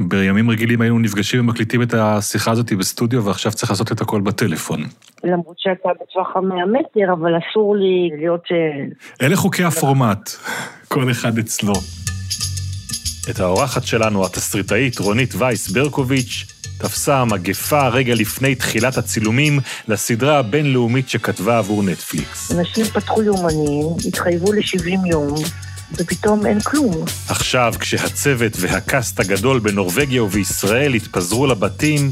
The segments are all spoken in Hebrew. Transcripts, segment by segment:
בימים רגילים היינו נפגשים ומקליטים את השיחה הזאת בסטודיו, ועכשיו צריך לעשות את הכל בטלפון. למרות שאתה בטווח המאה מטר, אבל אסור לי להיות... אלה חוקי הפורמט, כל אחד אצלו. את האורחת שלנו, התסריטאית רונית וייס ברקוביץ', תפסה המגפה רגע לפני תחילת הצילומים לסדרה הבינלאומית שכתבה עבור נטפליקס. אנשים פתחו יומנים, התחייבו ל-70 יום, ופתאום אין כלום. עכשיו, כשהצוות והקאסט הגדול בנורבגיה ובישראל התפזרו לבתים,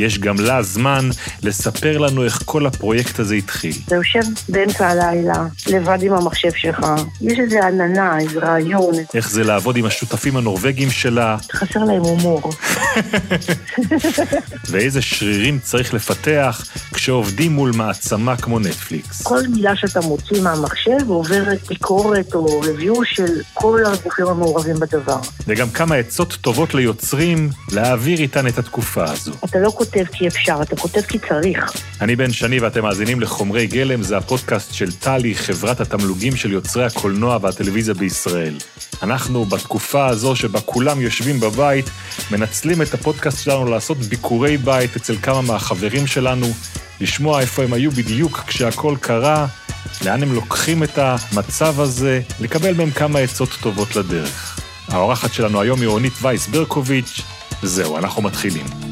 יש גם לה זמן לספר לנו איך כל הפרויקט הזה התחיל. אתה יושב באמצע הלילה, לבד עם המחשב שלך, יש איזה עננה, איזה רעיון. איך זה לעבוד עם השותפים הנורבגים שלה. חסר להם הומור. ואיזה שרירים צריך לפתח כשעובדים מול מעצמה כמו נטפליקס. כל מילה שאתה מוציא מהמחשב עוברת ביקורת או review של כל הגופים המעורבים בדבר. וגם כמה עצות טובות ליוצרים להעביר איתן את התקופה הזו. אתה לא כותב כי אפשר, אתה כותב כי צריך. אני בן שני ואתם מאזינים לחומרי גלם, זה הפודקאסט של טלי, חברת התמלוגים של יוצרי הקולנוע והטלוויזיה בישראל. אנחנו, בתקופה הזו שבה כולם יושבים בבית, מנצלים את הפודקאסט שלנו לעשות ביקורי בית אצל כמה מהחברים שלנו, לשמוע איפה הם היו בדיוק כשהכול קרה, לאן הם לוקחים את המצב הזה, לקבל מהם כמה עצות טובות לדרך. האורחת שלנו היום היא רונית וייס ברקוביץ', זהו, אנחנו מתחילים.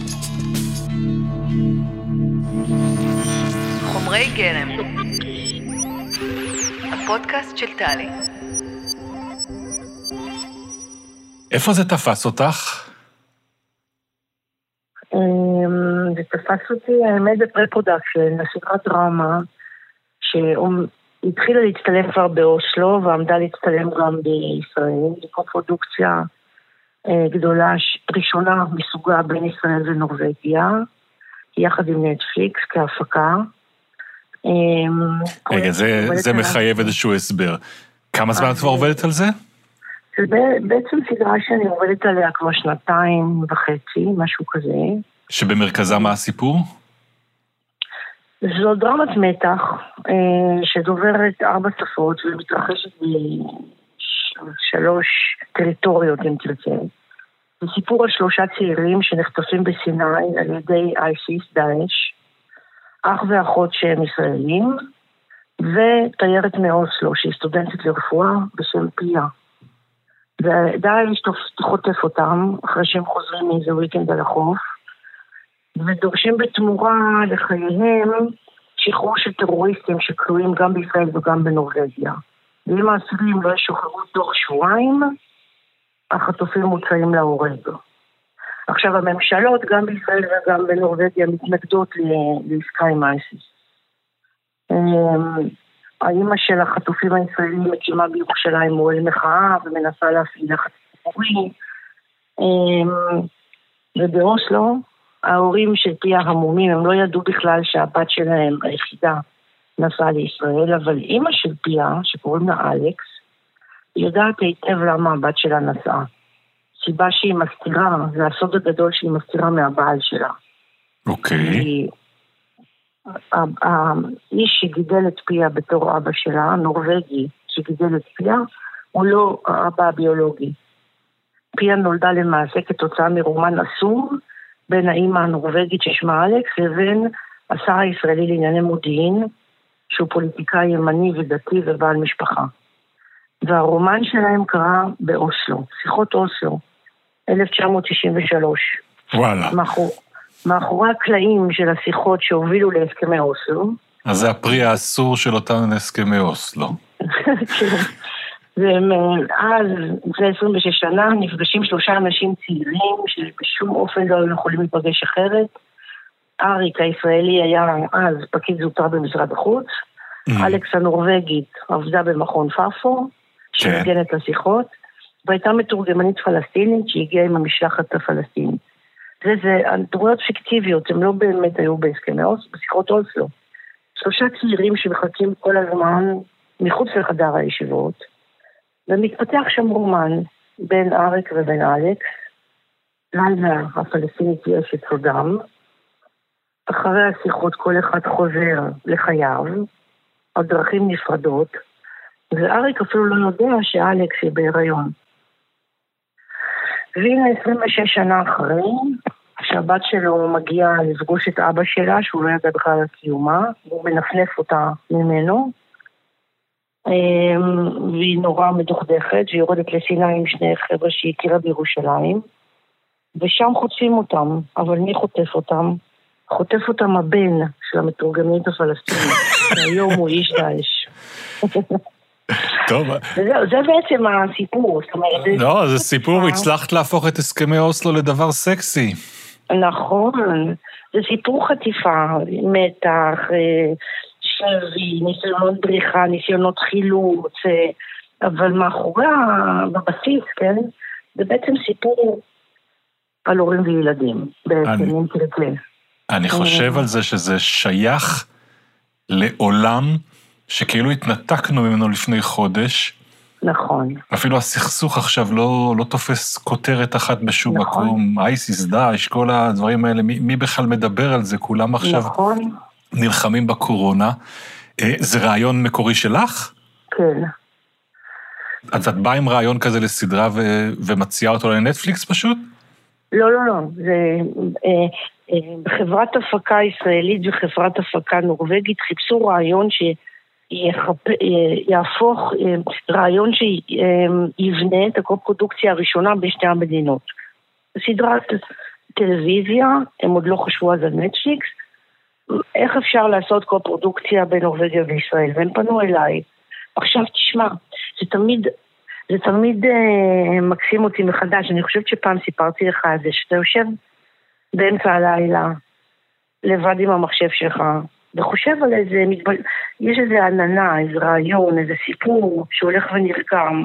חומרי גלם, הפודקאסט של טלי. איפה זה תפס אותך? אמ, זה תפס אותי, האמת, ב pre-production, הסדרת דרמה, שהתחילה להצטלם כבר באוסלו, ועמדה להצטלם גם בישראל, זו קופרודוקציה אה, גדולה, ראשונה מסוגה בין ישראל ונורבגיה, יחד עם נטפליקס כהפקה. אמ, רגע, זה, זה מחייב איזשהו הסבר. כמה זמן את כבר עובדת על זה? זה בעצם סדרה שאני עובדת עליה כבר שנתיים וחצי, משהו כזה. שבמרכזה מה הסיפור? זו דרמת מתח אה, שדוברת ארבע שפות ומתרחשת בשלוש טריטוריות, אם תרצה. זה סיפור על שלושה צעירים שנחטפים בסיני על ידי אייסיס, דאעש, אח ואחות שהם ישראלים, ותיירת מאוסלו שהיא סטודנטית לרפואה בשם פיה. ודאעש חוטף אותם אחרי שהם חוזרים מאיזה weekend על החוף, ודורשים בתמורה לחייהם שחרור של טרוריסטים שכלואים גם בישראל וגם בנורבגיה. ואם האסירים לא ישוחררו תוך שבועיים, החטופים מוצאים להורג. עכשיו הממשלות, גם בישראל וגם בנורבגיה, מתנגדות לעסקה עם אייסיס. האימא של החטופים הישראלים מקימה בירושלים מועל מחאה ומנסה להפעיל לחץ ציבורי. אמ, ובאוסלו, ההורים של פיה המומים, הם לא ידעו בכלל שהבת שלהם, היחידה, נסעה לישראל, אבל אימא של פיה, שקוראים לה אלכס, יודעת היטב למה הבת שלה נסעה. סיבה שהיא מסתירה, זה הסוד הגדול שהיא מסתירה מהבעל שלה. אוקיי. Okay. האיש שגידל את פיה בתור אבא שלה, הנורבגי שגידל את פיה, הוא לא האבא הביולוגי. פיה נולדה למעשה כתוצאה מרומן אסור בין האימא הנורבגית ששמה אלכס לבין השר הישראלי לענייני מודיעין, שהוא פוליטיקאי ימני ודתי ובעל משפחה. והרומן שלהם קרה באוסלו, שיחות אוסלו, 1993. וואלה. מאחור, מאחורי הקלעים של השיחות שהובילו להסכמי אוסלו. אז זה הפרי האסור של אותם הסכמי אוסלו. כן. ואז, לפני 26 שנה, נפגשים שלושה אנשים צעירים שבשום אופן לא היו יכולים להיפגש אחרת. אריק הישראלי היה אז פקיד זוטר במשרד החוץ, mm. אלכס הנורבגית עבדה במכון פאפו, שארגן את השיחות, והייתה מתורגמנית פלסטינית שהגיעה עם המשלחת הפלסטינית. זה, זה דמויות פיקטיביות, הם לא באמת היו בהסכמי אוסלו, בשיחות אוסלו. שלושה צעירים שמחכים כל הזמן מחוץ לחדר הישיבות, ומתפתח שם רומן בין אריק ובין אלכס. לילה הפלסטינית יש את סודם. אחרי השיחות כל אחד חוזר לחייו, על דרכים נפרדות, ואריק אפילו לא יודע שאלכס היא בהיריון. והנה 26 שנה אחרי, שהבת שלו מגיעה לפגוש את אבא שלה, שהוא לא ידע בכלל על קיומה, הוא מנפנף אותה ממנו, אמ, והיא נורא מדוכדכת, והיא יורדת לסיני עם שני חבר'ה שהיא הכירה בירושלים, ושם חוטפים אותם, אבל מי חוטף אותם? חוטף אותם הבן של המתורגמנית הפלסטינית, שהיום הוא איש דאעש. טוב. וזהו, זה בעצם הסיפור, זאת אומרת... לא, זה סיפור, הצלחת להפוך את הסכמי אוסלו לדבר סקסי. נכון, זה סיפור חטיפה, מתח, אה, שבי, ניסיונות בריחה, ניסיונות חילוץ, אה, אבל מאחורי, בבסיס, כן, זה בעצם סיפור על הורים וילדים, בעצם, אם תרצה. אני חושב על זה שזה שייך לעולם שכאילו התנתקנו ממנו לפני חודש. נכון, אפילו הסכסוך עכשיו לא, לא תופס כותרת אחת בשום נכון. מקום, אייסיס, דאעש, כל הדברים האלה, מי, מי בכלל מדבר על זה? כולם עכשיו נכון, נלחמים בקורונה. אה, זה רעיון מקורי שלך? כן. אז את באה עם רעיון כזה לסדרה ו, ומציעה אותו לנטפליקס פשוט? לא, לא, לא, זה... אה, אה, חברת הפקה ישראלית וחברת הפקה נורבגית חיפשו רעיון שיהפוך, אה, רעיון שיבנה את הקופרודוקציה הראשונה בשתי המדינות. סדרת טלוויזיה, הם עוד לא חשבו אז על נטפליקס, איך אפשר לעשות קופרודוקציה בנורבגיה וישראל, והם פנו אליי. עכשיו תשמע, זה תמיד זה תמיד אה, מקסים אותי מחדש. אני חושבת שפעם סיפרתי לך על זה, שאתה יושב באמצע הלילה, לבד עם המחשב שלך, וחושב על איזה, מתבל... יש איזה עננה, איזה רעיון, איזה סיפור שהולך ונרקם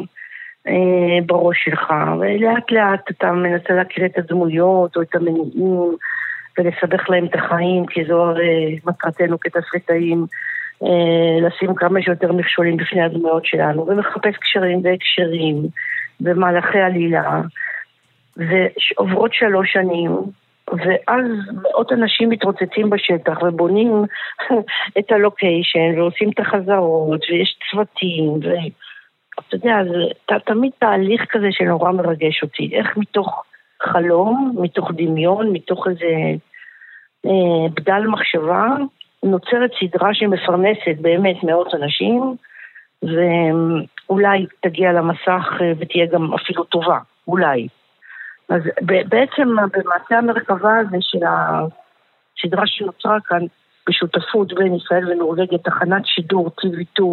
אה, בראש שלך, ולאט לאט אתה מנסה להכיר את הדמויות או את המניעים ולסבך להם את החיים, כי זו הרי מטרתנו כתסריטאים. אה, לשים כמה שיותר מכשולים בפני הדמויות שלנו, ומחפש קשרים והקשרים, ומהלכי עלילה, ועוברות שלוש שנים, ואז מאות אנשים מתרוצצים בשטח ובונים את הלוקיישן, ועושים את החזרות, ויש צוותים, ואתה יודע, זה תמיד תהליך כזה שנורא מרגש אותי, איך מתוך חלום, מתוך דמיון, מתוך איזה אה, בדל מחשבה, נוצרת סדרה שמפרנסת באמת מאות אנשים, ואולי תגיע למסך אה, ותהיה גם אפילו טובה, אולי. אז בעצם במעשה המרכבה הזה של הסדרה שנוצרה כאן בשותפות בין ישראל ונורבגיה, תחנת שידור TV2,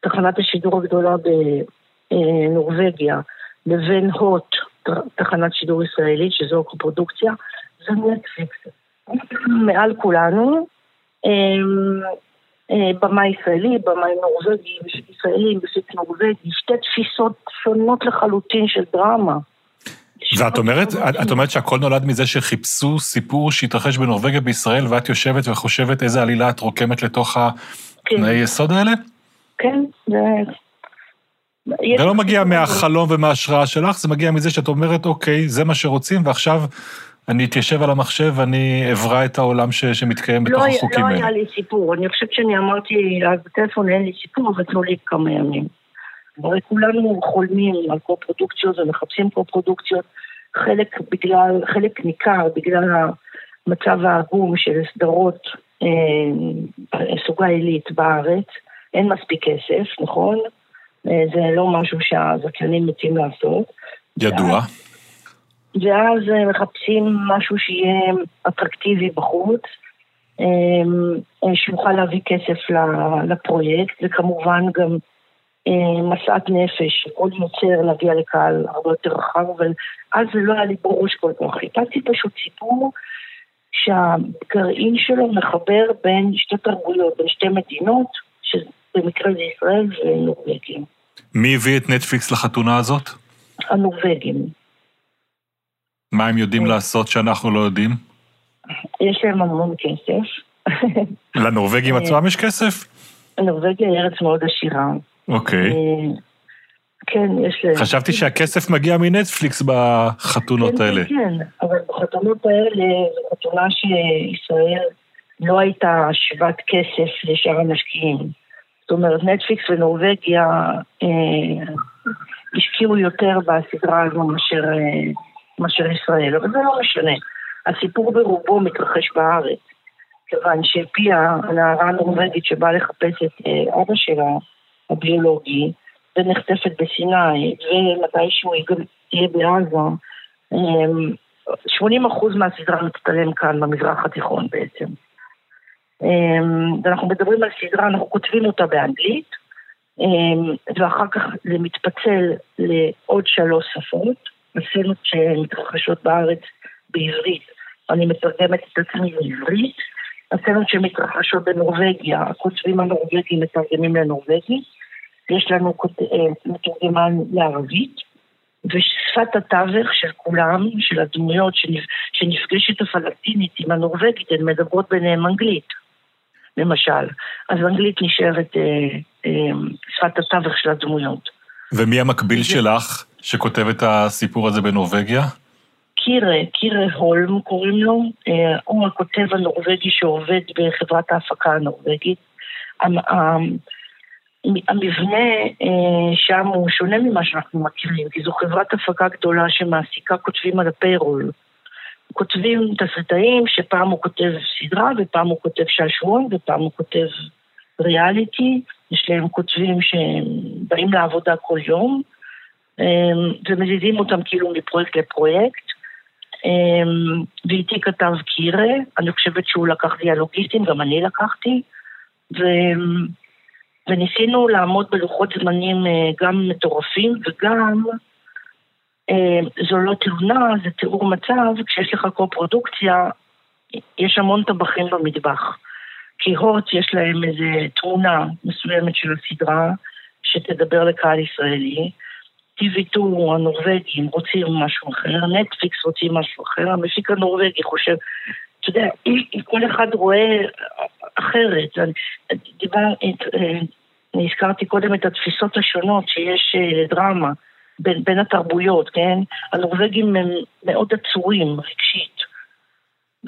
תחנת השידור הגדולה בנורבגיה, לבין הוט, תחנת שידור ישראלית, שזו הקופרודוקציה, זה נטפליקס. מעל כולנו, אמ, אה, במאי ישראלי, במאי נורבגי, ישראלי, מפיק נורבגי, שתי תפיסות שונות לחלוטין של דרמה. ואת אומרת, את, את אומרת שהכל נולד מזה שחיפשו סיפור שהתרחש בנורבגיה בישראל, ואת יושבת וחושבת איזה עלילה את רוקמת לתוך כן. התנאי יסוד האלה? כן, זה... זה לא מגיע מהחלום ומההשראה שלך, זה מגיע מזה שאת אומרת, אוקיי, זה מה שרוצים, ועכשיו אני אתיישב על המחשב ואני אברא את העולם ש, שמתקיים בתוך לא, החוקים לא האלה. היה לי סיפור, אני חושבת שאני אמרתי אז בטלפון אין לי סיפור, אבל תנו לי כמה ימים. הרי כולנו חולמים על קו-פרודוקציות ומחפשים קו-פרודוקציות, חלק בגלל, חלק ניכר בגלל המצב העגום של סדרות אה, סוגה עילית בארץ, אין מספיק כסף, נכון? אה, זה לא משהו שהזכיינים מתים לעשות. ידוע. ואז אה, מחפשים משהו שיהיה אטרקטיבי בחוץ, אה, שיוכל להביא כסף לפרויקט, וכמובן גם אה, משאת נפש, שכל יוצר להגיע לקהל הרבה יותר רחב, אבל אז זה לא היה לי בראש כל כך. חיפשתי פשוט סיפור שהגרעין שלו מחבר בין שתי תרבויות, בין שתי מדינות, שבמקרה זה ישראל ונורבגיה. מי הביא את נטפליקס לחתונה הזאת? הנורבגים. מה הם יודעים אה. לעשות שאנחנו לא יודעים? יש להם המון כסף. לנורבגים אה. עצמם יש כסף? נורבגיה היא ארץ מאוד עשירה. אוקיי. אה, כן, יש להם... חשבתי שהכסף מגיע מנטפליקס בחתונות כן, האלה. כן, כן, אבל בחתונות האלה, זו חתונה שישראל לא הייתה שוות כסף לשאר המשקיעים. זאת אומרת, נטפליקס ונורבגיה אה, השקיעו יותר בסדרה הזו מאשר אה, מאשר ישראל, אבל זה לא משנה. הסיפור ברובו מתרחש בארץ, כיוון שפיה, הנערה הנורבגית שבאה לחפש את אה, אבא שלה, הביולוגי, ונחטפת בסיני, ומתישהו היא גם תהיה בעזה, 80 אחוז מהסדרה מצטלם כאן במזרח התיכון בעצם. ואנחנו מדברים על סדרה, אנחנו כותבים אותה באנגלית, ואחר כך זה מתפצל לעוד שלוש שפות, הסצנות שמתרחשות בארץ בעברית, אני מתרגמת את עצמי לעברית, הסצנות שמתרחשות בנורבגיה, הכותבים הנורבגים מתרגמים לנורבגית, יש לנו מתורגמן לערבית, ושפת התווך של כולם, של הדמויות שנפגשת הפלסטינית עם הנורבגית, הן מדברות ביניהן אנגלית, למשל. אז אנגלית נשארת אה, אה, שפת התווך של הדמויות. ומי המקביל. שלך שכותב את הסיפור הזה בנורבגיה? קירה, קירה הולם קוראים לו, אה, הוא הכותב הנורבגי שעובד בחברת ההפקה הנורבגית. המבנה אה, שם הוא שונה ממה שאנחנו מכירים, כי זו חברת הפקה גדולה שמעסיקה כותבים על הפיירול. כותבים תסריטאים שפעם הוא כותב סדרה ופעם הוא כותב שעשועון ופעם הוא כותב ריאליטי, יש להם כותבים שבאים לעבודה כל יום אה, ומזיזים אותם כאילו מפרויקט לפרויקט. ואיתי כתב קירה, אני חושבת שהוא לקח דיאלוגיסטים, גם אני לקחתי. ו... וניסינו לעמוד בלוחות זמנים אה, גם מטורפים וגם, אה, זו לא תלונה, זה תיאור מצב, כשיש לך קו-פרודוקציה, יש המון טבחים במטבח. כי הוט יש להם איזו תמונה מסוימת של הסדרה שתדבר לקהל ישראלי. TV2 הנורבגים רוצים משהו אחר, נטפליקס רוצים משהו אחר, המפיק הנורבגי חושב, אתה יודע, כל אחד רואה אחרת. דיבר, אה, הזכרתי קודם את התפיסות השונות שיש אה, לדרמה בין, בין התרבויות, כן? הנורבגים הם מאוד עצורים רגשית,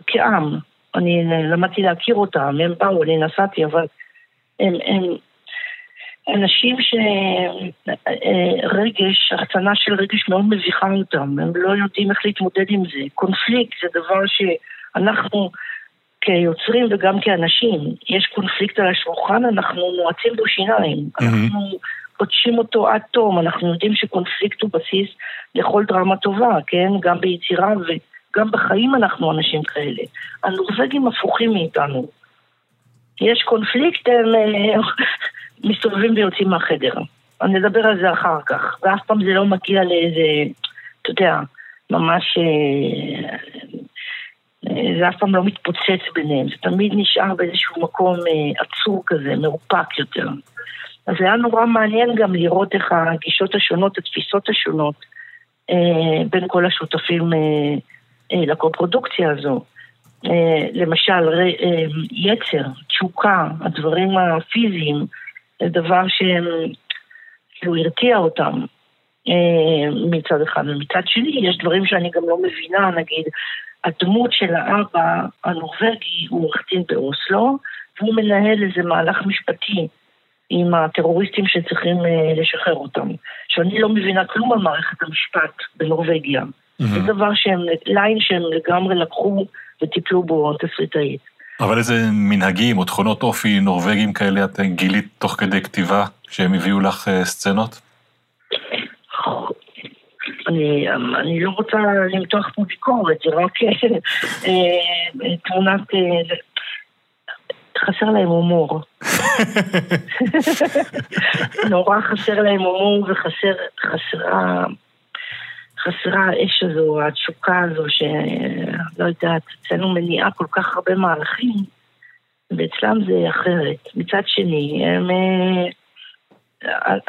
כעם. אני למדתי להכיר אותם, הם באו, אני נסעתי, אבל הם, הם אנשים שרגש, אה, החצנה של רגש מאוד מביכה אותם, הם לא יודעים איך להתמודד עם זה. קונפליקט זה דבר שאנחנו כיוצרים וגם כאנשים, יש קונפליקט על השולחן, אנחנו נועצים בו שיניים. Mm-hmm. אנחנו קודשים אותו עד תום, אנחנו יודעים שקונפליקט הוא בסיס לכל דרמה טובה, כן? גם ביצירה וגם בחיים אנחנו אנשים כאלה. הנורבגים הפוכים מאיתנו. יש קונפליקט, הם אה, מסתובבים ויוצאים מהחדר. אני אדבר על זה אחר כך, ואף פעם זה לא מגיע לאיזה, אתה יודע, ממש אה, זה אף פעם לא מתפוצץ ביניהם, זה תמיד נשאר באיזשהו מקום אה, עצור כזה, מאופק יותר. אז היה נורא מעניין גם לראות איך הגישות השונות, התפיסות השונות, אה, בין כל השותפים אה, לקופרודוקציה הזו. למשל, יצר, תשוקה, הדברים הפיזיים, זה דבר שכאילו הרתיע אותם. מצד אחד, ומצד שני יש דברים שאני גם לא מבינה, נגיד הדמות של האבא הנורבגי הוא עורך דין באוסלו, והוא מנהל איזה מהלך משפטי עם הטרוריסטים שצריכים uh, לשחרר אותם. שאני לא מבינה כלום על מערכת המשפט בנורבגיה. Mm-hmm. זה דבר שהם, ליין שהם לגמרי לקחו וטיפלו בו תסריטאית. אבל איזה מנהגים או תכונות אופי נורבגים כאלה את גילית תוך כדי כתיבה, שהם הביאו לך uh, סצנות? אני, אני לא רוצה למתוח פה ביקורת, זה רק אה, תמונת... אה, חסר להם הומור. נורא חסר להם הומור וחסר, חסרה, האש הזו, התשוקה הזו, שלא יודעת, אצלנו מניעה כל כך הרבה מהלכים, ואצלם זה אחרת. מצד שני, הם...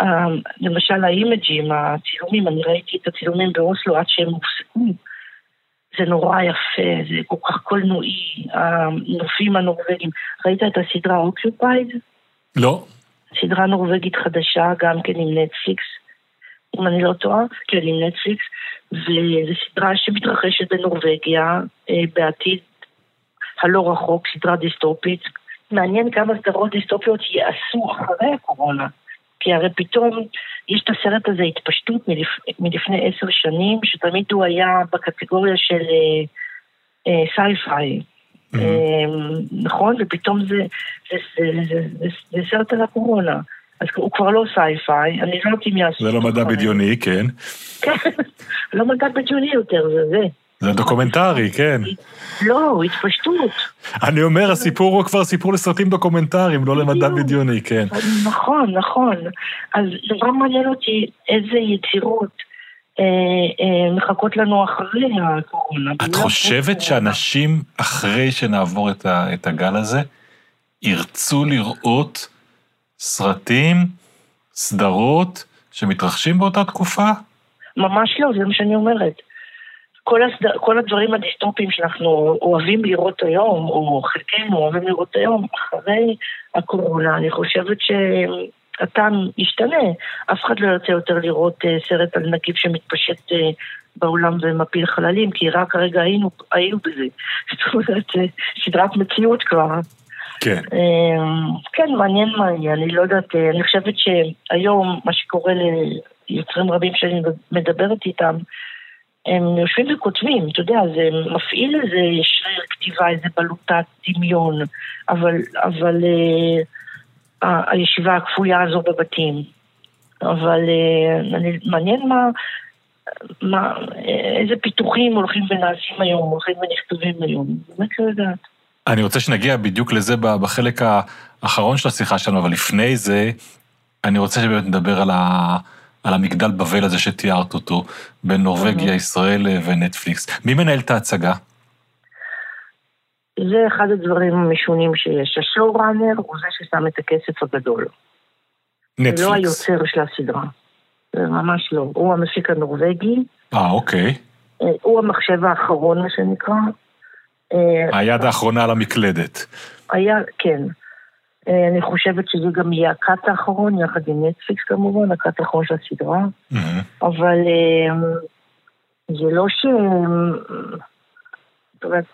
אה, למשל האימג'ים, הצילומים, אני ראיתי את הצילומים באוסלו עד שהם הופסקו. זה נורא יפה, זה כל כך קולנועי, הנופים הנורבגים. ראית את הסדרה Occupied? לא. סדרה נורבגית חדשה, גם כן עם נטפליקס, אם אני לא טועה, כן, עם נטפליקס, וזו סדרה שמתרחשת בנורבגיה אה, בעתיד הלא רחוק, סדרה דיסטופית. מעניין כמה סדרות דיסטופיות יעשו אחרי הקורונה. כי הרי פתאום יש את הסרט הזה, התפשטות מלפ... מלפני עשר שנים, שתמיד הוא היה בקטגוריה של sci-fi. אה, אה. נכון? ופתאום זה, זה, זה, זה, זה, זה סרט על הקורונה. אז הוא כבר לא sci-fi, אני לא יודעת אם יעשו... זה לא מדע בדיוני, כן. כן, לא מדע בדיוני יותר, זה זה. זה דוקומנטרי, כן. לא, התפשטות. אני אומר, הסיפור הוא כבר סיפור לסרטים דוקומנטריים, לא למדע בדיוני, כן. נכון, נכון. אז דבר מעניין אותי איזה יצירות אה, אה, מחכות לנו אחרי הקורונה. את חושבת שאנשים, אחרי שנעבור את הגל הזה, ירצו לראות סרטים, סדרות, שמתרחשים באותה תקופה? ממש לא, זה מה שאני אומרת. כל, הסד... כל הדברים הדיסטופיים שאנחנו אוהבים לראות היום, או חלקנו אוהבים לראות היום, אחרי הקורונה, אני חושבת שהטעם ישתנה. אף אחד לא ירצה יותר לראות uh, סרט על נגיף שמתפשט uh, בעולם ומפיל חללים, כי רק הרגע היינו, היינו בזה. זאת אומרת, סדרת מציאות כבר. כן. כן, מעניין מה יהיה, אני לא יודעת, אני חושבת שהיום מה שקורה ליוצרים רבים שאני מדברת איתם, הם יושבים וכותבים, אתה יודע, זה מפעיל איזה שריר כתיבה, איזה בלוטת דמיון, אבל, אבל uh, הישיבה הכפויה הזו בבתים. אבל uh, אני, מעניין מה, מה, איזה פיתוחים הולכים ונעשים היום, הולכים ונכתבים היום, באמת לא יודעת. אני רוצה שנגיע בדיוק לזה בחלק האחרון של השיחה שלנו, אבל לפני זה, אני רוצה שבאמת נדבר על ה... על המגדל בבל הזה שתיארת אותו, בין נורבגיה, ישראל ונטפליקס. מי מנהל את ההצגה? זה אחד הדברים המשונים שיש. השואו ראנר הוא זה ששם את הכסף הגדול. נטפליקס. זה לא היוצר של הסדרה. זה ממש לא. הוא המפיק הנורבגי. אה, אוקיי. אה, הוא המחשב האחרון, מה שנקרא. אה, היד האחרונה על המקלדת. היה, כן. אה, אני חושבת שזה גם יהיה הקאט האחרון, יחד עם נטפליקס כמובן, הקאט האחרון של הסדרה. אבל אה, זה לא ש... זאת אומרת,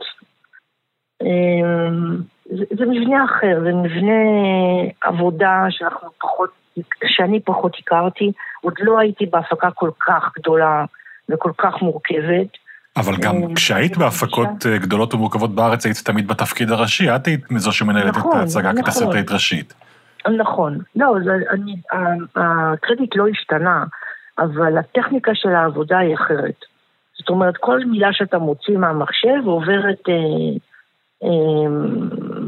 זה מבנה אחר, זה מבנה עבודה שאנחנו פחות, שאני פחות הכרתי. עוד לא הייתי בהפקה כל כך גדולה וכל כך מורכבת. אבל גם אה, כשהיית בהפקות אה, גדולות ומורכבות בארץ, היית תמיד בתפקיד הראשי, את היית מזו שמנהלת את ההצגה נכון. כתסרטאית ראשית. נכון. לא, הקרדיט לא השתנה, אבל הטכניקה של העבודה היא אחרת. זאת אומרת, כל מילה שאתה מוציא מהמחשב עוברת אה,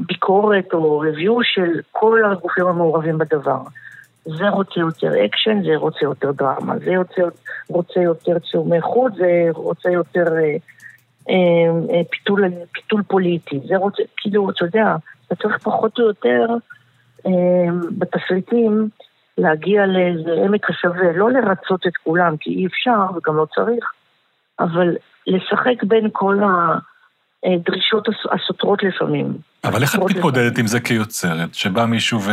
ביקורת או review של כל הגופים המעורבים בדבר. זה רוצה יותר אקשן, זה רוצה יותר דרמה, זה רוצה, רוצה יותר צילומי חוץ, זה רוצה יותר אה, אה, פיתול, פיתול פוליטי, זה רוצה, כאילו, אתה יודע, אתה צריך פחות או יותר אה, בתסריטים להגיע לאיזה עמק השווה, לא לרצות את כולם, כי אי אפשר וגם לא צריך, אבל לשחק בין כל הדרישות הסותרות לפעמים. אבל איך את מתמודדת עם זה כיוצרת, שבא מישהו ו...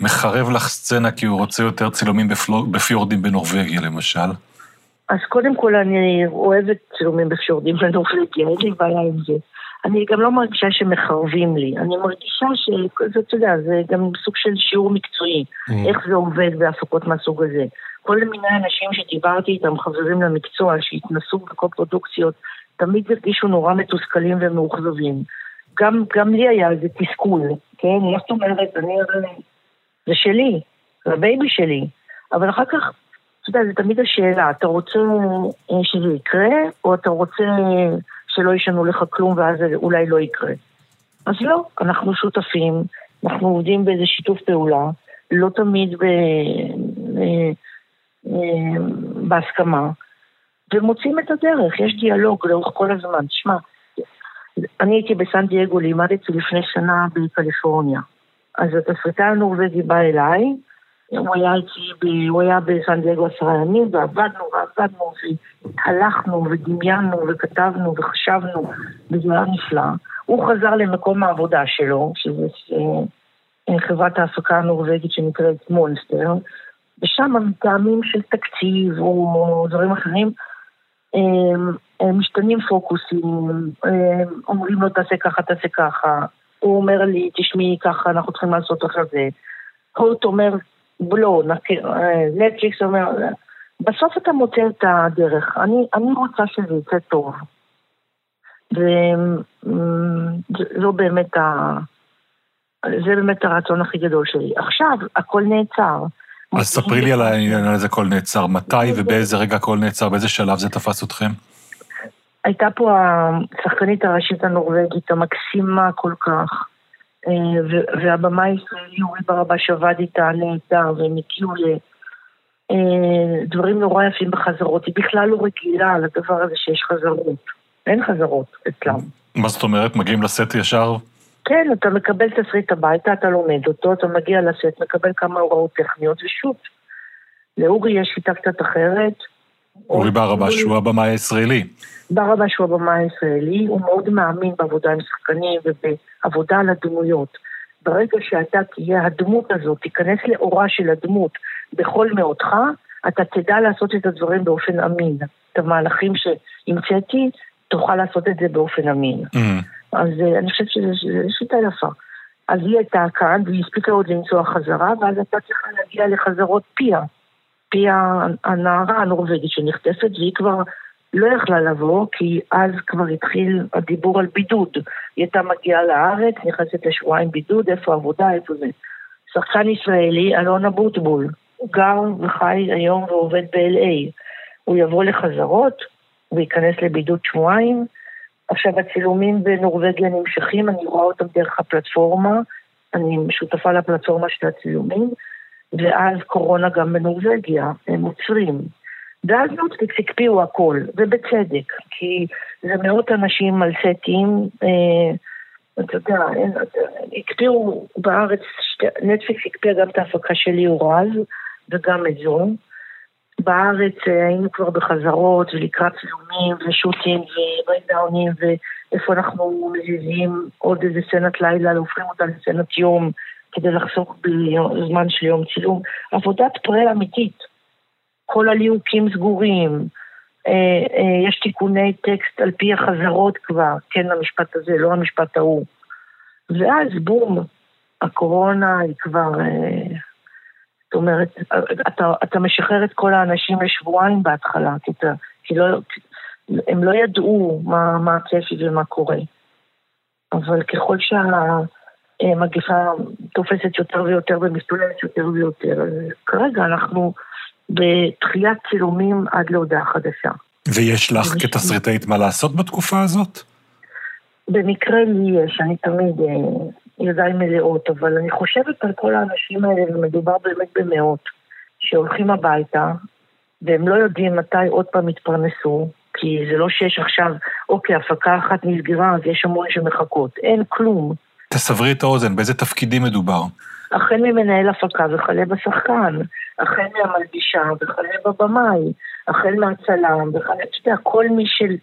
מחרב לך סצנה כי הוא רוצה יותר צילומים בפיורדים בנורבגיה, למשל? אז קודם כל אני אוהבת צילומים בפיורדים בנורבגיה, אין לי בעיה עם זה. אני גם לא מרגישה שמחרבים לי, אני מרגישה שזה, אתה יודע, זה גם סוג של שיעור מקצועי, mm. איך זה עובד בהפקות מהסוג הזה. כל מיני אנשים שדיברתי איתם, חברים למקצוע, שהתנסו בקו-פרודוקציות, תמיד הרגישו נורא מתוסכלים ומאוכזבים. גם, גם לי היה איזה תסכול, כן? מה זאת אומרת, אני זה שלי, זה ה baby שלי. אבל אחר כך, אתה יודע, זה תמיד השאלה, אתה רוצה אה, שזה יקרה, או אתה רוצה שלא ישנו לך כלום ואז זה אולי לא יקרה. אז לא, אנחנו שותפים, אנחנו עובדים באיזה שיתוף פעולה, לא תמיד ב... אה, אה, בהסכמה, ומוצאים את הדרך, יש דיאלוג לאורך כל הזמן. תשמע, אני הייתי בסן דייגו, לימדתי לפני שנה בקליפורניה. אז התסריטאי הנורבגי בא אליי, הוא היה אצלי, הוא היה בסן דייגו עשרה ימים, ועבדנו ועבדנו, והלכנו ודמיינו וכתבנו וחשבנו, וזה היה נפלא. הוא חזר למקום העבודה שלו, שזה אה, חברת ההפקה הנורבגית שנקראת מונסטר, ושם מטעמים של תקציב או דברים אחרים, משתנים פוקוסים, אומרים לו תעשה ככה, תעשה ככה, הוא אומר לי, תשמעי, ככה אנחנו צריכים לעשות אחרי זה. הוט אומר, לא, נטפליקס אומר, בסוף אתה מוצא את הדרך. אני, אני רוצה שזה יצא טוב. וזו באמת ה... זה באמת הרצון הכי גדול שלי. עכשיו, הכל נעצר. אז ספרי לי על העניין הזה הכל נעצר. מתי ובאיזה רגע הכל נעצר? באיזה שלב זה תפס אתכם? הייתה פה השחקנית הראשית הנורבגית המקסימה כל כך, אה, והבמאי הישראלי אורי ברבש עבד איתה נהדר, והם הגיעו לדברים נורא יפים בחזרות. היא בכלל לא רגילה לדבר הזה שיש חזרות. אין חזרות אצלם. מה זאת אומרת? מגיעים לסט ישר? כן, אתה מקבל תסריט הביתה, אתה לומד אותו, אתה מגיע לסט, מקבל כמה הוראות טכניות, ושוב, לאורי יש שיטה קצת אחרת. אורי ברבש הוא הבמאי הישראלי. ברבש הוא הבמאי הישראלי, הוא מאוד מאמין בעבודה עם שחקנים ובעבודה על הדמויות. ברגע שאתה תהיה הדמות הזאת, תיכנס לאורה של הדמות בכל מאותך, אתה תדע לעשות את הדברים באופן אמין. את המהלכים שהמצאתי, תוכל לעשות את זה באופן אמין. Mm. אז uh, אני חושבת שזו שיטה יפה. אז היא הייתה כאן, והיא הספיקה עוד לנסוע חזרה, ואז הייתה צריכה להגיע לחזרות פיה. פיה הנערה הנורבגית שנחטפת, והיא כבר לא יכלה לבוא, כי אז כבר התחיל הדיבור על בידוד. היא הייתה מגיעה לארץ, נכנסת לשבועיים בידוד, איפה עבודה, איפה זה. שחקן ישראלי, אלון אבוטבול, גר וחי היום ועובד ב-LA. הוא יבוא לחזרות, הוא ייכנס לבידוד שבועיים. עכשיו הצילומים בנורבגיה נמשכים, אני רואה אותם דרך הפלטפורמה, אני שותפה לפלטפורמה של הצילומים, ואז קורונה גם בנורבגיה, הם עוצרים. ואז נוטפליקס הקפיאו הכל, ובצדק, כי זה מאות אנשים על סטים, אה, אתה יודע, הקפיאו בארץ, נטפליקס הקפיאה גם את ההפקה של ליאור רז, וגם את זו. בארץ אה, היינו כבר בחזרות ולקראת צילומים ושוטים ובריידאונים ואיפה אנחנו מזיזים עוד איזה סצנת לילה, הופכים אותה לסצנת יום כדי לחסוך בזמן של יום צילום. עבודת פרל אמיתית. כל הליהוקים סגורים, אה, אה, יש תיקוני טקסט על פי החזרות כבר, כן המשפט הזה, לא המשפט ההוא. ואז בום, הקורונה היא כבר... זאת אומרת, אתה, אתה משחרר את כל האנשים לשבועיים בהתחלה, כי, אתה, כי לא, הם לא ידעו מה, מה הצפי ומה קורה. אבל ככל שהמגפה תופסת יותר ויותר ומסתוללת יותר ויותר, כרגע אנחנו בתחילת צילומים עד להודעה חדשה. ויש לך כתסריטאית מה לעשות בתקופה הזאת? במקרה לי יש, אני תמיד אה, ידיים מלאות, אבל אני חושבת על כל האנשים האלה, ומדובר באמת במאות, שהולכים הביתה, והם לא יודעים מתי עוד פעם יתפרנסו, כי זה לא שיש עכשיו, אוקיי, הפקה אחת נסגרה, אז יש המון שמחכות. אין כלום. תסברי את האוזן, באיזה תפקידים מדובר? החל ממנהל הפקה וכלה בשחקן, החל מהמלבישה וכלה בבמאי, החל מהצלם וכלה, אתה יודע, כל מי של...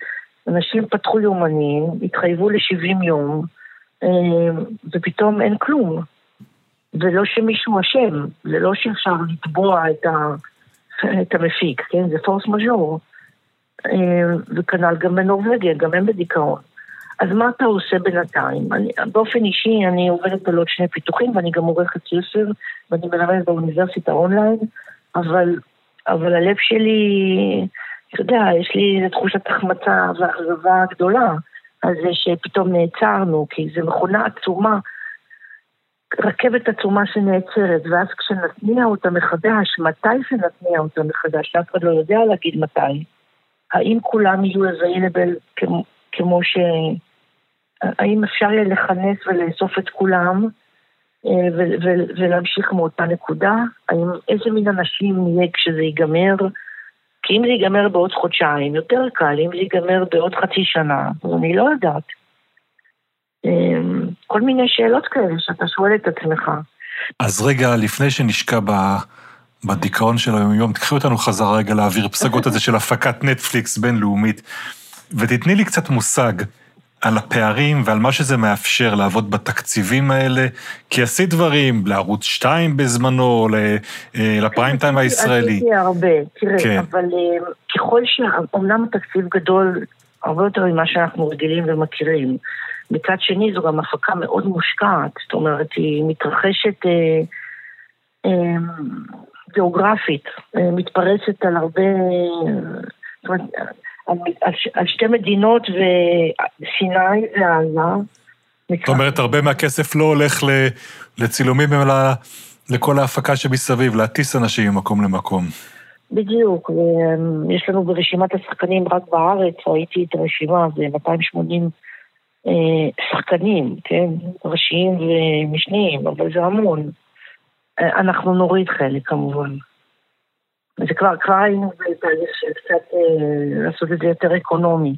אנשים פתחו יומנים, התחייבו ל-70 יום, ופתאום אין כלום. ולא שמישהו אשם, זה לא שאפשר לתבוע את, ה, את המפיק, כן? זה פורס מז'ור. אה, וכנ"ל גם בנורבגיה, גם הם בדיכאון. אז מה אתה עושה בינתיים? אני, באופן אישי אני עובדת על עוד שני פיתוחים ואני גם עורכת ספר ואני מלמדת באוניברסיטה אונליין, אבל, אבל הלב שלי, אתה יודע, יש לי תחושת החמצה ואכזבה גדולה. על זה שפתאום נעצרנו, כי זו מכונה עצומה, רכבת עצומה שנעצרת, ואז כשנתניע אותה מחדש, מתי שנתניע אותה מחדש, אף אחד לא יודע להגיד מתי, האם כולם יהיו available כמו, כמו ש... האם אפשר יהיה לכנס ולאסוף את כולם אה, ולהמשיך מאותה נקודה? האם, איזה מין אנשים נהיה כשזה ייגמר? כי אם זה ייגמר בעוד חודשיים, יותר קל, אם זה ייגמר בעוד חצי שנה, אני לא יודעת. אמ, כל מיני שאלות כאלה שאתה שואל את עצמך. אז רגע, לפני שנשקע ב... בדיכאון של היום-יום, תקחי אותנו חזרה רגע לאוויר פסגות הזה של הפקת נטפליקס בינלאומית, ותתני לי קצת מושג על הפערים ועל מה שזה מאפשר לעבוד בתקציבים האלה, כי עשית דברים לערוץ 2 בזמנו, אה, לפריים טיים הישראלי. עשיתי הרבה, תראה, כן. אבל אה, ככל שאומנם התקציב גדול הרבה יותר ממה שאנחנו רגילים ומכירים, מצד שני זו גם הפקה מאוד מושקעת, זאת אומרת, היא מתרחשת... אה, גיאוגרפית, מתפרסת על הרבה, זאת אומרת, על, על, על שתי מדינות וסיני ועזה. זאת אומרת, הרבה מהכסף לא הולך לצילומים, אלא לכל ההפקה שמסביב, להטיס אנשים ממקום למקום. בדיוק, יש לנו ברשימת השחקנים רק בארץ, ראיתי את הרשימה, זה 280 אה, שחקנים, כן? ראשיים ומשניים, אבל זה המון. אה, אנחנו נוריד חלק כמובן. זה כבר, כבר היינו בתהליך של קצת אה, לעשות את זה יותר אקונומי.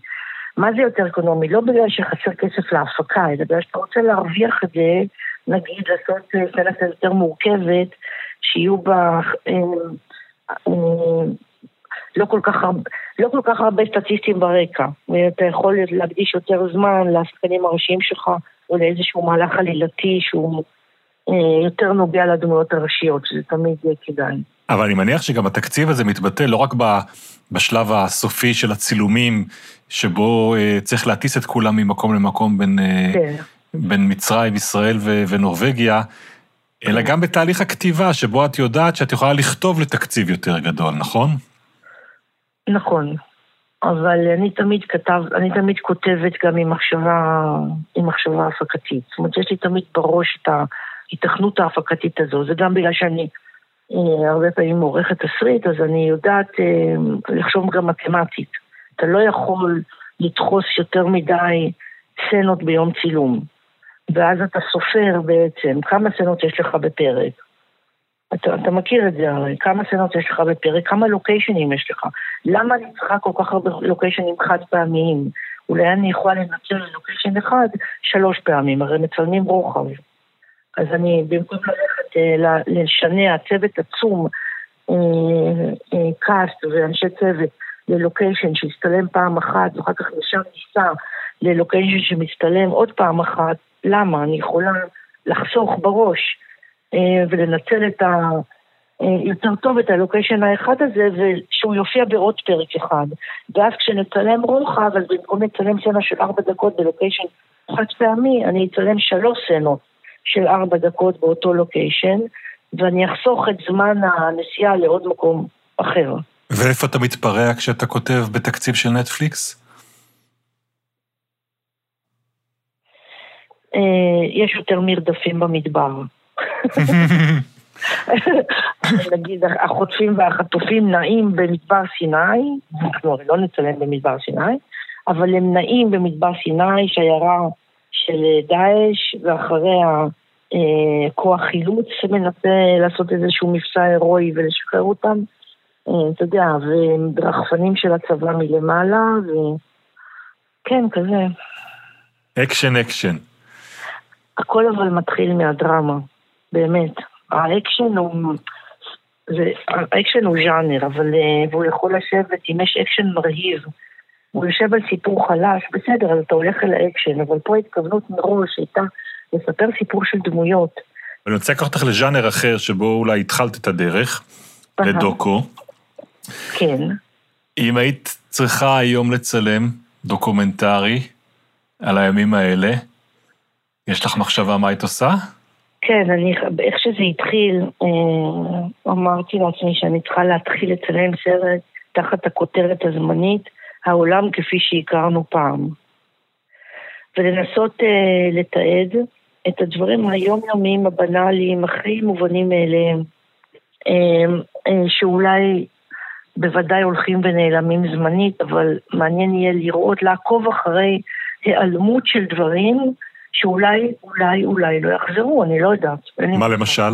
מה זה יותר אקונומי? לא בגלל שחסר כסף להפקה, אלא בגלל שאתה רוצה להרוויח את זה, נגיד לעשות סצנה קצת יותר מורכבת, שיהיו בה אה, אה, לא כל כך הרבה, לא כל כך הרבה סטטיסטים ברקע, ואתה יכול להקדיש יותר זמן לשחקנים הראשיים שלך, או לאיזשהו מהלך עלילתי שהוא אה, יותר נוגע לדמויות הראשיות, שזה תמיד כדאי. אבל אני מניח שגם התקציב הזה מתבטא לא רק בשלב הסופי של הצילומים, שבו אה, צריך להטיס את כולם ממקום למקום בין, אה, כן. בין מצרים, ישראל ונורבגיה, אלא גם בתהליך הכתיבה, שבו את יודעת שאת יכולה לכתוב לתקציב יותר גדול, נכון? נכון. אבל אני תמיד כתב, אני תמיד כותבת גם עם מחשבה, עם מחשבה הפקתית. זאת אומרת, יש לי תמיד בראש את ההיתכנות ההפקתית הזו. זה גם בגלל שאני הרבה פעמים עורכת תסריט, אז אני יודעת אה, לחשוב גם מתמטית. אתה לא יכול לדחוס יותר מדי סצנות ביום צילום. ואז אתה סופר בעצם כמה סצנות יש לך בפרק. אתה, אתה מכיר את זה הרי, כמה סצנות יש לך בפרק, כמה לוקיישנים יש לך. למה אני צריכה כל כך הרבה לוקיישנים חד פעמיים? אולי אני יכולה לנצל לוקיישן אחד שלוש פעמים, הרי מצלמים רוחב. אז אני, במקום ללכת אה, לשנע צוות עצום, אה, אה, קאסט ואנשי צוות, ללוקיישן שיסתלם פעם אחת, ואחר כך נשאר ניסה ללוקיישן שמצטלם עוד פעם אחת, למה? אני יכולה לחסוך בראש אה, ולנצל את ה... אה, יותר טוב את הלוקיישן האחד הזה, ושהוא יופיע בעוד פרק אחד. ואז כשנצלם רוחב, אז במקום לצלם סצנה של ארבע דקות בלוקיישן חד פעמי, אני אצלם שלוש סצנות של ארבע דקות באותו לוקיישן, ואני אחסוך את זמן הנסיעה לעוד מקום אחר. ואיפה אתה מתפרע כשאתה כותב בתקציב של נטפליקס? אה, יש יותר מרדפים במדבר. נגיד, החוטפים והחטופים נעים במדבר סיני, אנחנו הרי לא נצלם במדבר סיני, אבל הם נעים במדבר סיני, שיירה של דאעש, ואחריה אה, כוח חילוץ שמנסה לעשות איזשהו מבצע הירואי ולשחרר אותם. אה, אתה יודע, ורחפנים של הצבא מלמעלה, וכן, כזה. אקשן אקשן. הכל אבל מתחיל מהדרמה, באמת. האקשן הוא... זה, האקשן הוא ז'אנר, אבל... אה, והוא יכול לשבת, אם יש אקשן מרהיב, הוא יושב על סיפור חלש, בסדר, אז אתה הולך אל האקשן, אבל פה ההתכוונות מראש הייתה לספר סיפור של דמויות. אני רוצה לקחת אותך לז'אנר אחר, שבו אולי התחלת את הדרך, לדוקו. כן. אם היית צריכה היום לצלם דוקומנטרי על הימים האלה, יש לך מחשבה מה היית עושה? כן, אני, איך שזה התחיל, אה, אמרתי לעצמי שאני צריכה להתחיל לצלם סרט תחת הכותרת הזמנית, העולם כפי שהכרנו פעם. ולנסות אה, לתעד את הדברים היומיומיים, הבנאליים, הכי מובנים מאליהם, אה, אה, שאולי בוודאי הולכים ונעלמים זמנית, אבל מעניין יהיה לראות, לעקוב אחרי היעלמות של דברים שאולי, אולי, אולי לא יחזרו, אני לא יודעת. מה למשל?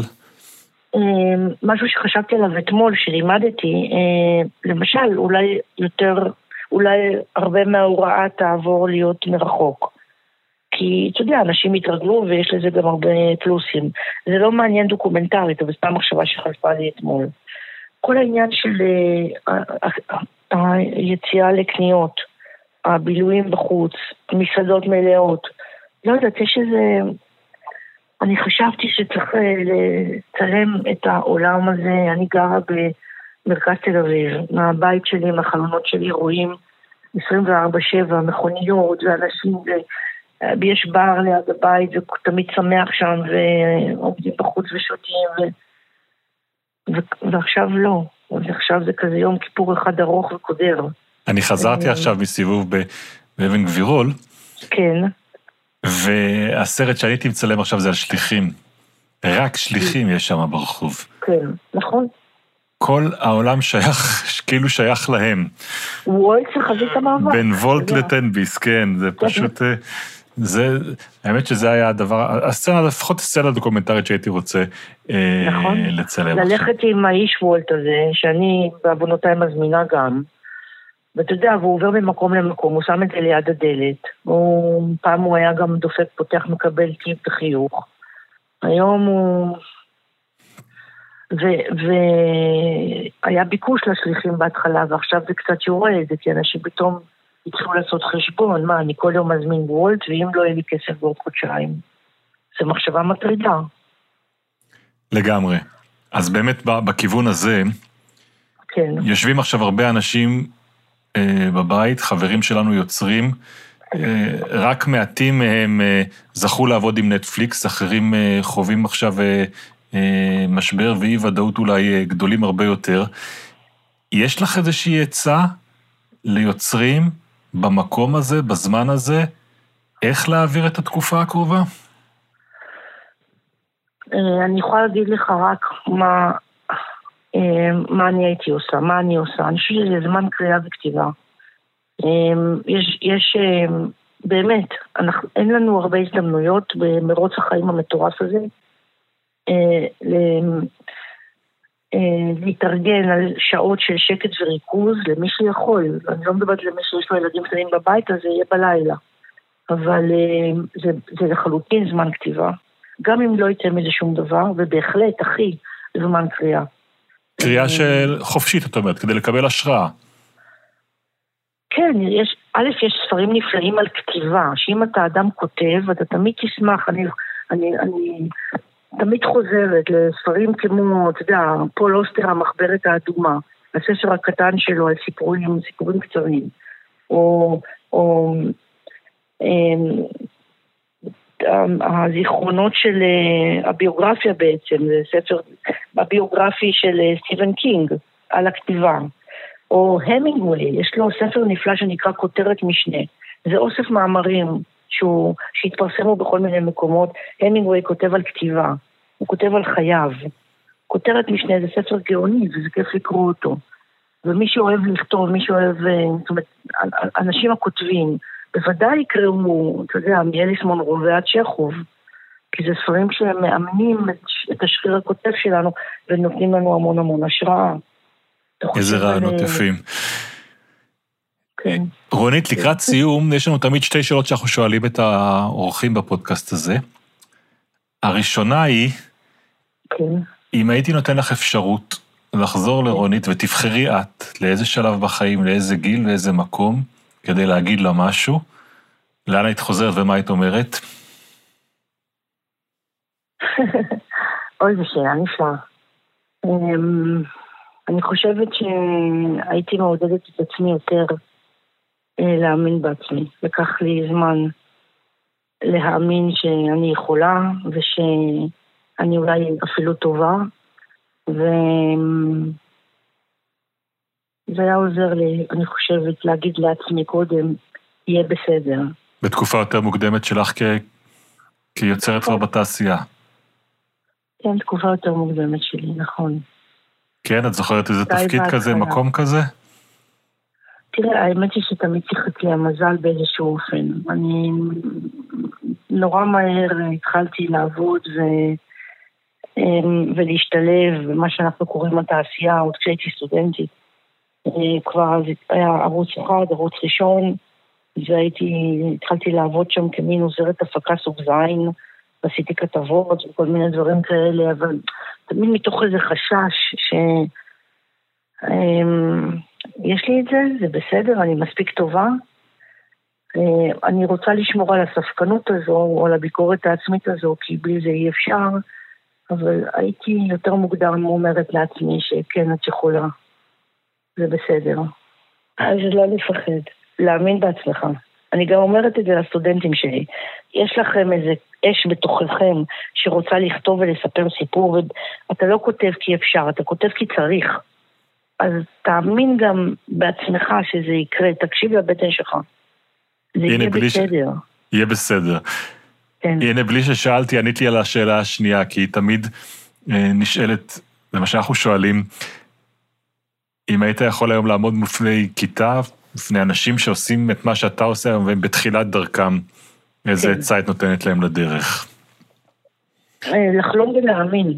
אמ, משהו שחשבתי עליו אתמול, שלימדתי, אה, למשל, אולי יותר, אולי הרבה מההוראה תעבור להיות מרחוק. כי, אתה יודע, אנשים התרגלו ויש לזה גם הרבה פלוסים. זה לא מעניין דוקומנטרית, אבל סתם מחשבה שחלפה לי אתמול. כל העניין של אה, היציאה לקניות, הבילויים בחוץ, מסעדות מלאות, לא יודעת, יש איזה... אני חשבתי שצריך אה, לצלם את העולם הזה, אני גרה במרכז תל אביב, מהבית שלי, מהחלונות שלי רואים 24-7 מכוניות ואנשים, ויש בר ליד הבית ותמיד שמח שם ועומדים בחוץ ושותים, ו... ו- ועכשיו לא. ועכשיו זה כזה יום כיפור אחד ארוך וקודר. אני חזרתי אה. עכשיו מסיבוב ב- באבן גבירול, כן, והסרט שאני הייתי מצלם עכשיו זה על שליחים. רק שליחים יש שם ברחוב. כן, נכון. כל העולם שייך, כאילו שייך להם. וולט זה חזית המאבק. בין וולט יודע. לטנביס, כן, זה פשוט... אה, זה, האמת שזה היה הדבר, הסצנה, לפחות הסצנה דוקומנטרית שהייתי רוצה אה, נכון. לצלם עכשיו. ללכת עם האיש וולט הזה, שאני בעוונותיי מזמינה גם, ואתה יודע, והוא עובר ממקום למקום, הוא שם את זה ליד הדלת. הוא, פעם הוא היה גם דופק, פותח, מקבל טיפ וחיוך. היום הוא... והיה ביקוש לשליחים בהתחלה, ועכשיו זה קצת יורד, כי אנשים פתאום התחילו לעשות חשבון, מה, אני כל יום מזמין וולט, ואם לא יהיה לי כסף בעוד חודשיים. זו מחשבה מטרידה. לגמרי. אז באמת בכיוון הזה, כן, יושבים עכשיו הרבה אנשים אה, בבית, חברים שלנו יוצרים, אה, רק מעטים מהם אה, זכו לעבוד עם נטפליקס, אחרים אה, חווים עכשיו אה, משבר ואי ודאות אולי אה, גדולים הרבה יותר. יש לך איזושהי עצה ליוצרים במקום הזה, בזמן הזה, איך להעביר את התקופה הקרובה? אה, אני יכולה להגיד לך רק מה, אה, מה אני הייתי עושה, מה אני עושה. אני חושבת שזה זמן קריאה וכתיבה. אה, יש, יש אה, באמת, אנחנו, אין לנו הרבה הזדמנויות במרוץ החיים המטורף הזה אה, אה, להתארגן על שעות של שקט וריכוז למי שיכול. אני לא מדברת למי שיש לו ילדים קטנים בבית, אז זה יהיה בלילה. אבל אה, זה, זה לחלוטין זמן כתיבה. גם אם לא יצא מזה שום דבר, ובהחלט, אחי, זמן קריאה. קריאה של חופשית, את אומרת, כדי לקבל השראה. כן, יש, א', יש ספרים נפלאים על כתיבה, שאם אתה אדם כותב, אתה תמיד תשמח, אני, אני, אני תמיד חוזרת לספרים כמו, אתה יודע, פול אוסטר, המחברת האדומה, הספר הקטן שלו על סיפורים, סיפורים קצרים, או, או אמ, הזיכרונות של אה, הביוגרפיה בעצם, זה ספר הביוגרפי של אה, סטיבן קינג על הכתיבה. או המינגווי, יש לו ספר נפלא שנקרא כותרת משנה. זה אוסף מאמרים שהוא, שהתפרסמו בכל מיני מקומות. המינגווי כותב על כתיבה, הוא כותב על חייו. כותרת משנה זה ספר גאוני וזה כיף לקרוא אותו. ומי שאוהב לכתוב, מי שאוהב, אה, זאת אומרת, אנשים הכותבים, בוודאי יקראו, אתה יודע, מאליס מונרו ועד צ'כוב. כי זה ספרים שמאמנים את, השריר הכותב שלנו ונותנים לנו המון המון השראה. איזה על, רעיונות אה, יפים. כן. רונית, לקראת סיום, יש לנו תמיד שתי שאלות שאנחנו שואלים את האורחים בפודקאסט הזה. הראשונה היא, כן. אם הייתי נותן לך אפשרות לחזור לרונית ותבחרי את לאיזה שלב בחיים, לאיזה גיל, לאיזה מקום, כדי להגיד לה משהו, לאן היית חוזרת ומה היית אומרת? אוי, זו שאלה נפלאה. אמ, אני חושבת שהייתי מעודדת את עצמי יותר להאמין בעצמי. לקח לי זמן להאמין שאני יכולה ושאני אולי אפילו טובה, וזה היה עוזר לי, אני חושבת, להגיד לעצמי קודם, יהיה בסדר. בתקופה יותר מוקדמת שלך כ... כיוצרת כבר בתעשייה. כן, תקופה יותר מוקדמת שלי, נכון. כן, את זוכרת איזה תפקיד כזה. מקום כזה? תראה, האמת היא שתמיד שיחק לי המזל באיזשהו אופן. אני נורא מהר התחלתי לעבוד ו... אמ, ולהשתלב במה שאנחנו קוראים התעשייה, עוד כשהייתי סטודנטית. אה, כבר אז היה ערוץ אחד, ערוץ ראשון, והייתי, התחלתי לעבוד שם כמין עוזרת הפקה סוג זין, ועשיתי כתבות וכל מיני דברים כאלה, אבל תמיד מתוך איזה חשש ש... יש לי את זה, זה בסדר, אני מספיק טובה. אה, אני רוצה לשמור על הספקנות הזו, או על הביקורת העצמית הזו, כי בלי זה אי אפשר, אבל הייתי יותר מוקדם אומרת לעצמי שכן, את יכולה. זה בסדר. אז לא לפחד, להאמין בעצמך. אני גם אומרת את זה לסטודנטים שלי. יש לכם איזה אש בתוככם שרוצה לכתוב ולספר סיפור, ואתה לא כותב כי אפשר, אתה כותב כי צריך. אז תאמין גם בעצמך שזה יקרה, תקשיב לבטן שלך. זה יהיה בסדר. ש... יהיה בסדר. כן. הנה, בלי ששאלתי, ענית לי על השאלה השנייה, כי היא תמיד אה, נשאלת, זה מה שאנחנו שואלים, אם היית יכול היום לעמוד בפני כיתה, בפני אנשים שעושים את מה שאתה עושה היום והם בתחילת דרכם, איזה כן. עצה את נותנת להם לדרך? אה, לחלום ולהאמין.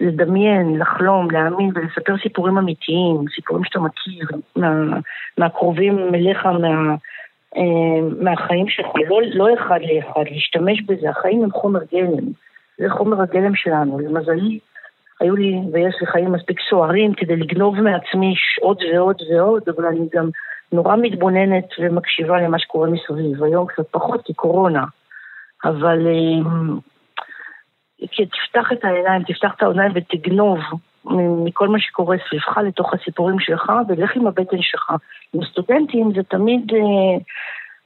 לדמיין, לחלום, להאמין ולספר סיפורים אמיתיים, סיפורים שאתה מכיר, מה, מהקרובים אליך, מה, אה, מהחיים שלך, לא, לא אחד לאחד, להשתמש בזה, החיים הם חומר גלם, זה חומר הגלם שלנו, למזלי היו לי ויש לי חיים מספיק סוערים כדי לגנוב מעצמי עוד ועוד ועוד, אבל אני גם נורא מתבוננת ומקשיבה למה שקורה מסביב, היום קצת פחות כי קורונה, אבל אה, כי תפתח את העיניים, תפתח את העיניים ותגנוב מכל מה שקורה סביבך לתוך הסיפורים שלך, ולך עם הבטן שלך. עם סטודנטים זה תמיד, אה,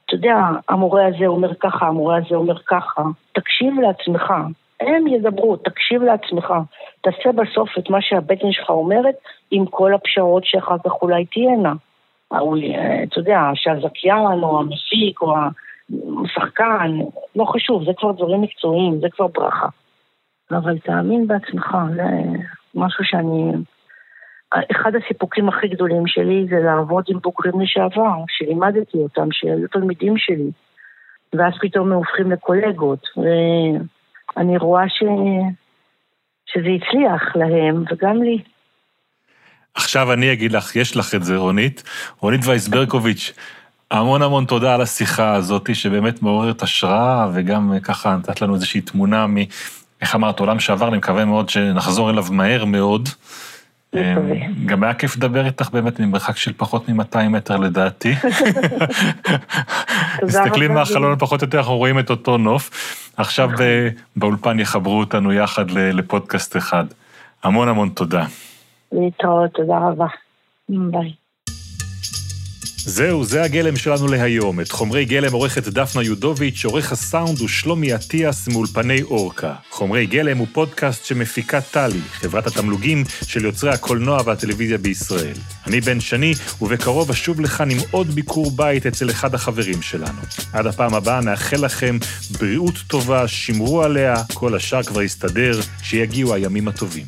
אתה יודע, המורה הזה אומר ככה, המורה הזה אומר ככה. תקשיב לעצמך, הם ידברו, תקשיב לעצמך. תעשה בסוף את מה שהבטן שלך אומרת, עם כל הפשרות שאחר כך אולי תהיינה. אה, אתה יודע, שהזכיין או המפיק או השחקן, לא חשוב, זה כבר דברים מקצועיים, זה כבר ברכה. אבל תאמין בעצמך, זה משהו שאני... אחד הסיפוקים הכי גדולים שלי זה לעבוד עם בוגרים לשעבר, שלימדתי אותם, שהיו תלמידים שלי, ואז פתאום הם הופכים לקולגות, ואני רואה ש... שזה הצליח להם וגם לי. עכשיו אני אגיד לך, יש לך את זה, רונית. רונית וייסברקוביץ', המון המון תודה על השיחה הזאת, שבאמת מעוררת השראה, וגם ככה נתת לנו איזושהי תמונה. איך אמרת, עולם שעבר, אני מקווה מאוד שנחזור אליו מהר מאוד. גם היה כיף לדבר איתך באמת ממרחק של פחות מ-200 מטר לדעתי. מסתכלים מהחלון פחות או יותר, אנחנו רואים את אותו נוף. עכשיו נכון. באולפן יחברו אותנו יחד לפודקאסט אחד. המון המון תודה. להתראות, תודה רבה. ביי. זהו, זה הגלם שלנו להיום. את חומרי גלם עורכת דפנה יודוביץ', עורך הסאונד הוא שלומי אטיאס מאולפני אורקה. חומרי גלם הוא פודקאסט שמפיקה טלי, חברת התמלוגים של יוצרי הקולנוע והטלוויזיה בישראל. אני בן שני, ובקרוב אשוב לכאן עם עוד ביקור בית אצל אחד החברים שלנו. עד הפעם הבאה נאחל לכם בריאות טובה, שמרו עליה, כל השאר כבר יסתדר, שיגיעו הימים הטובים.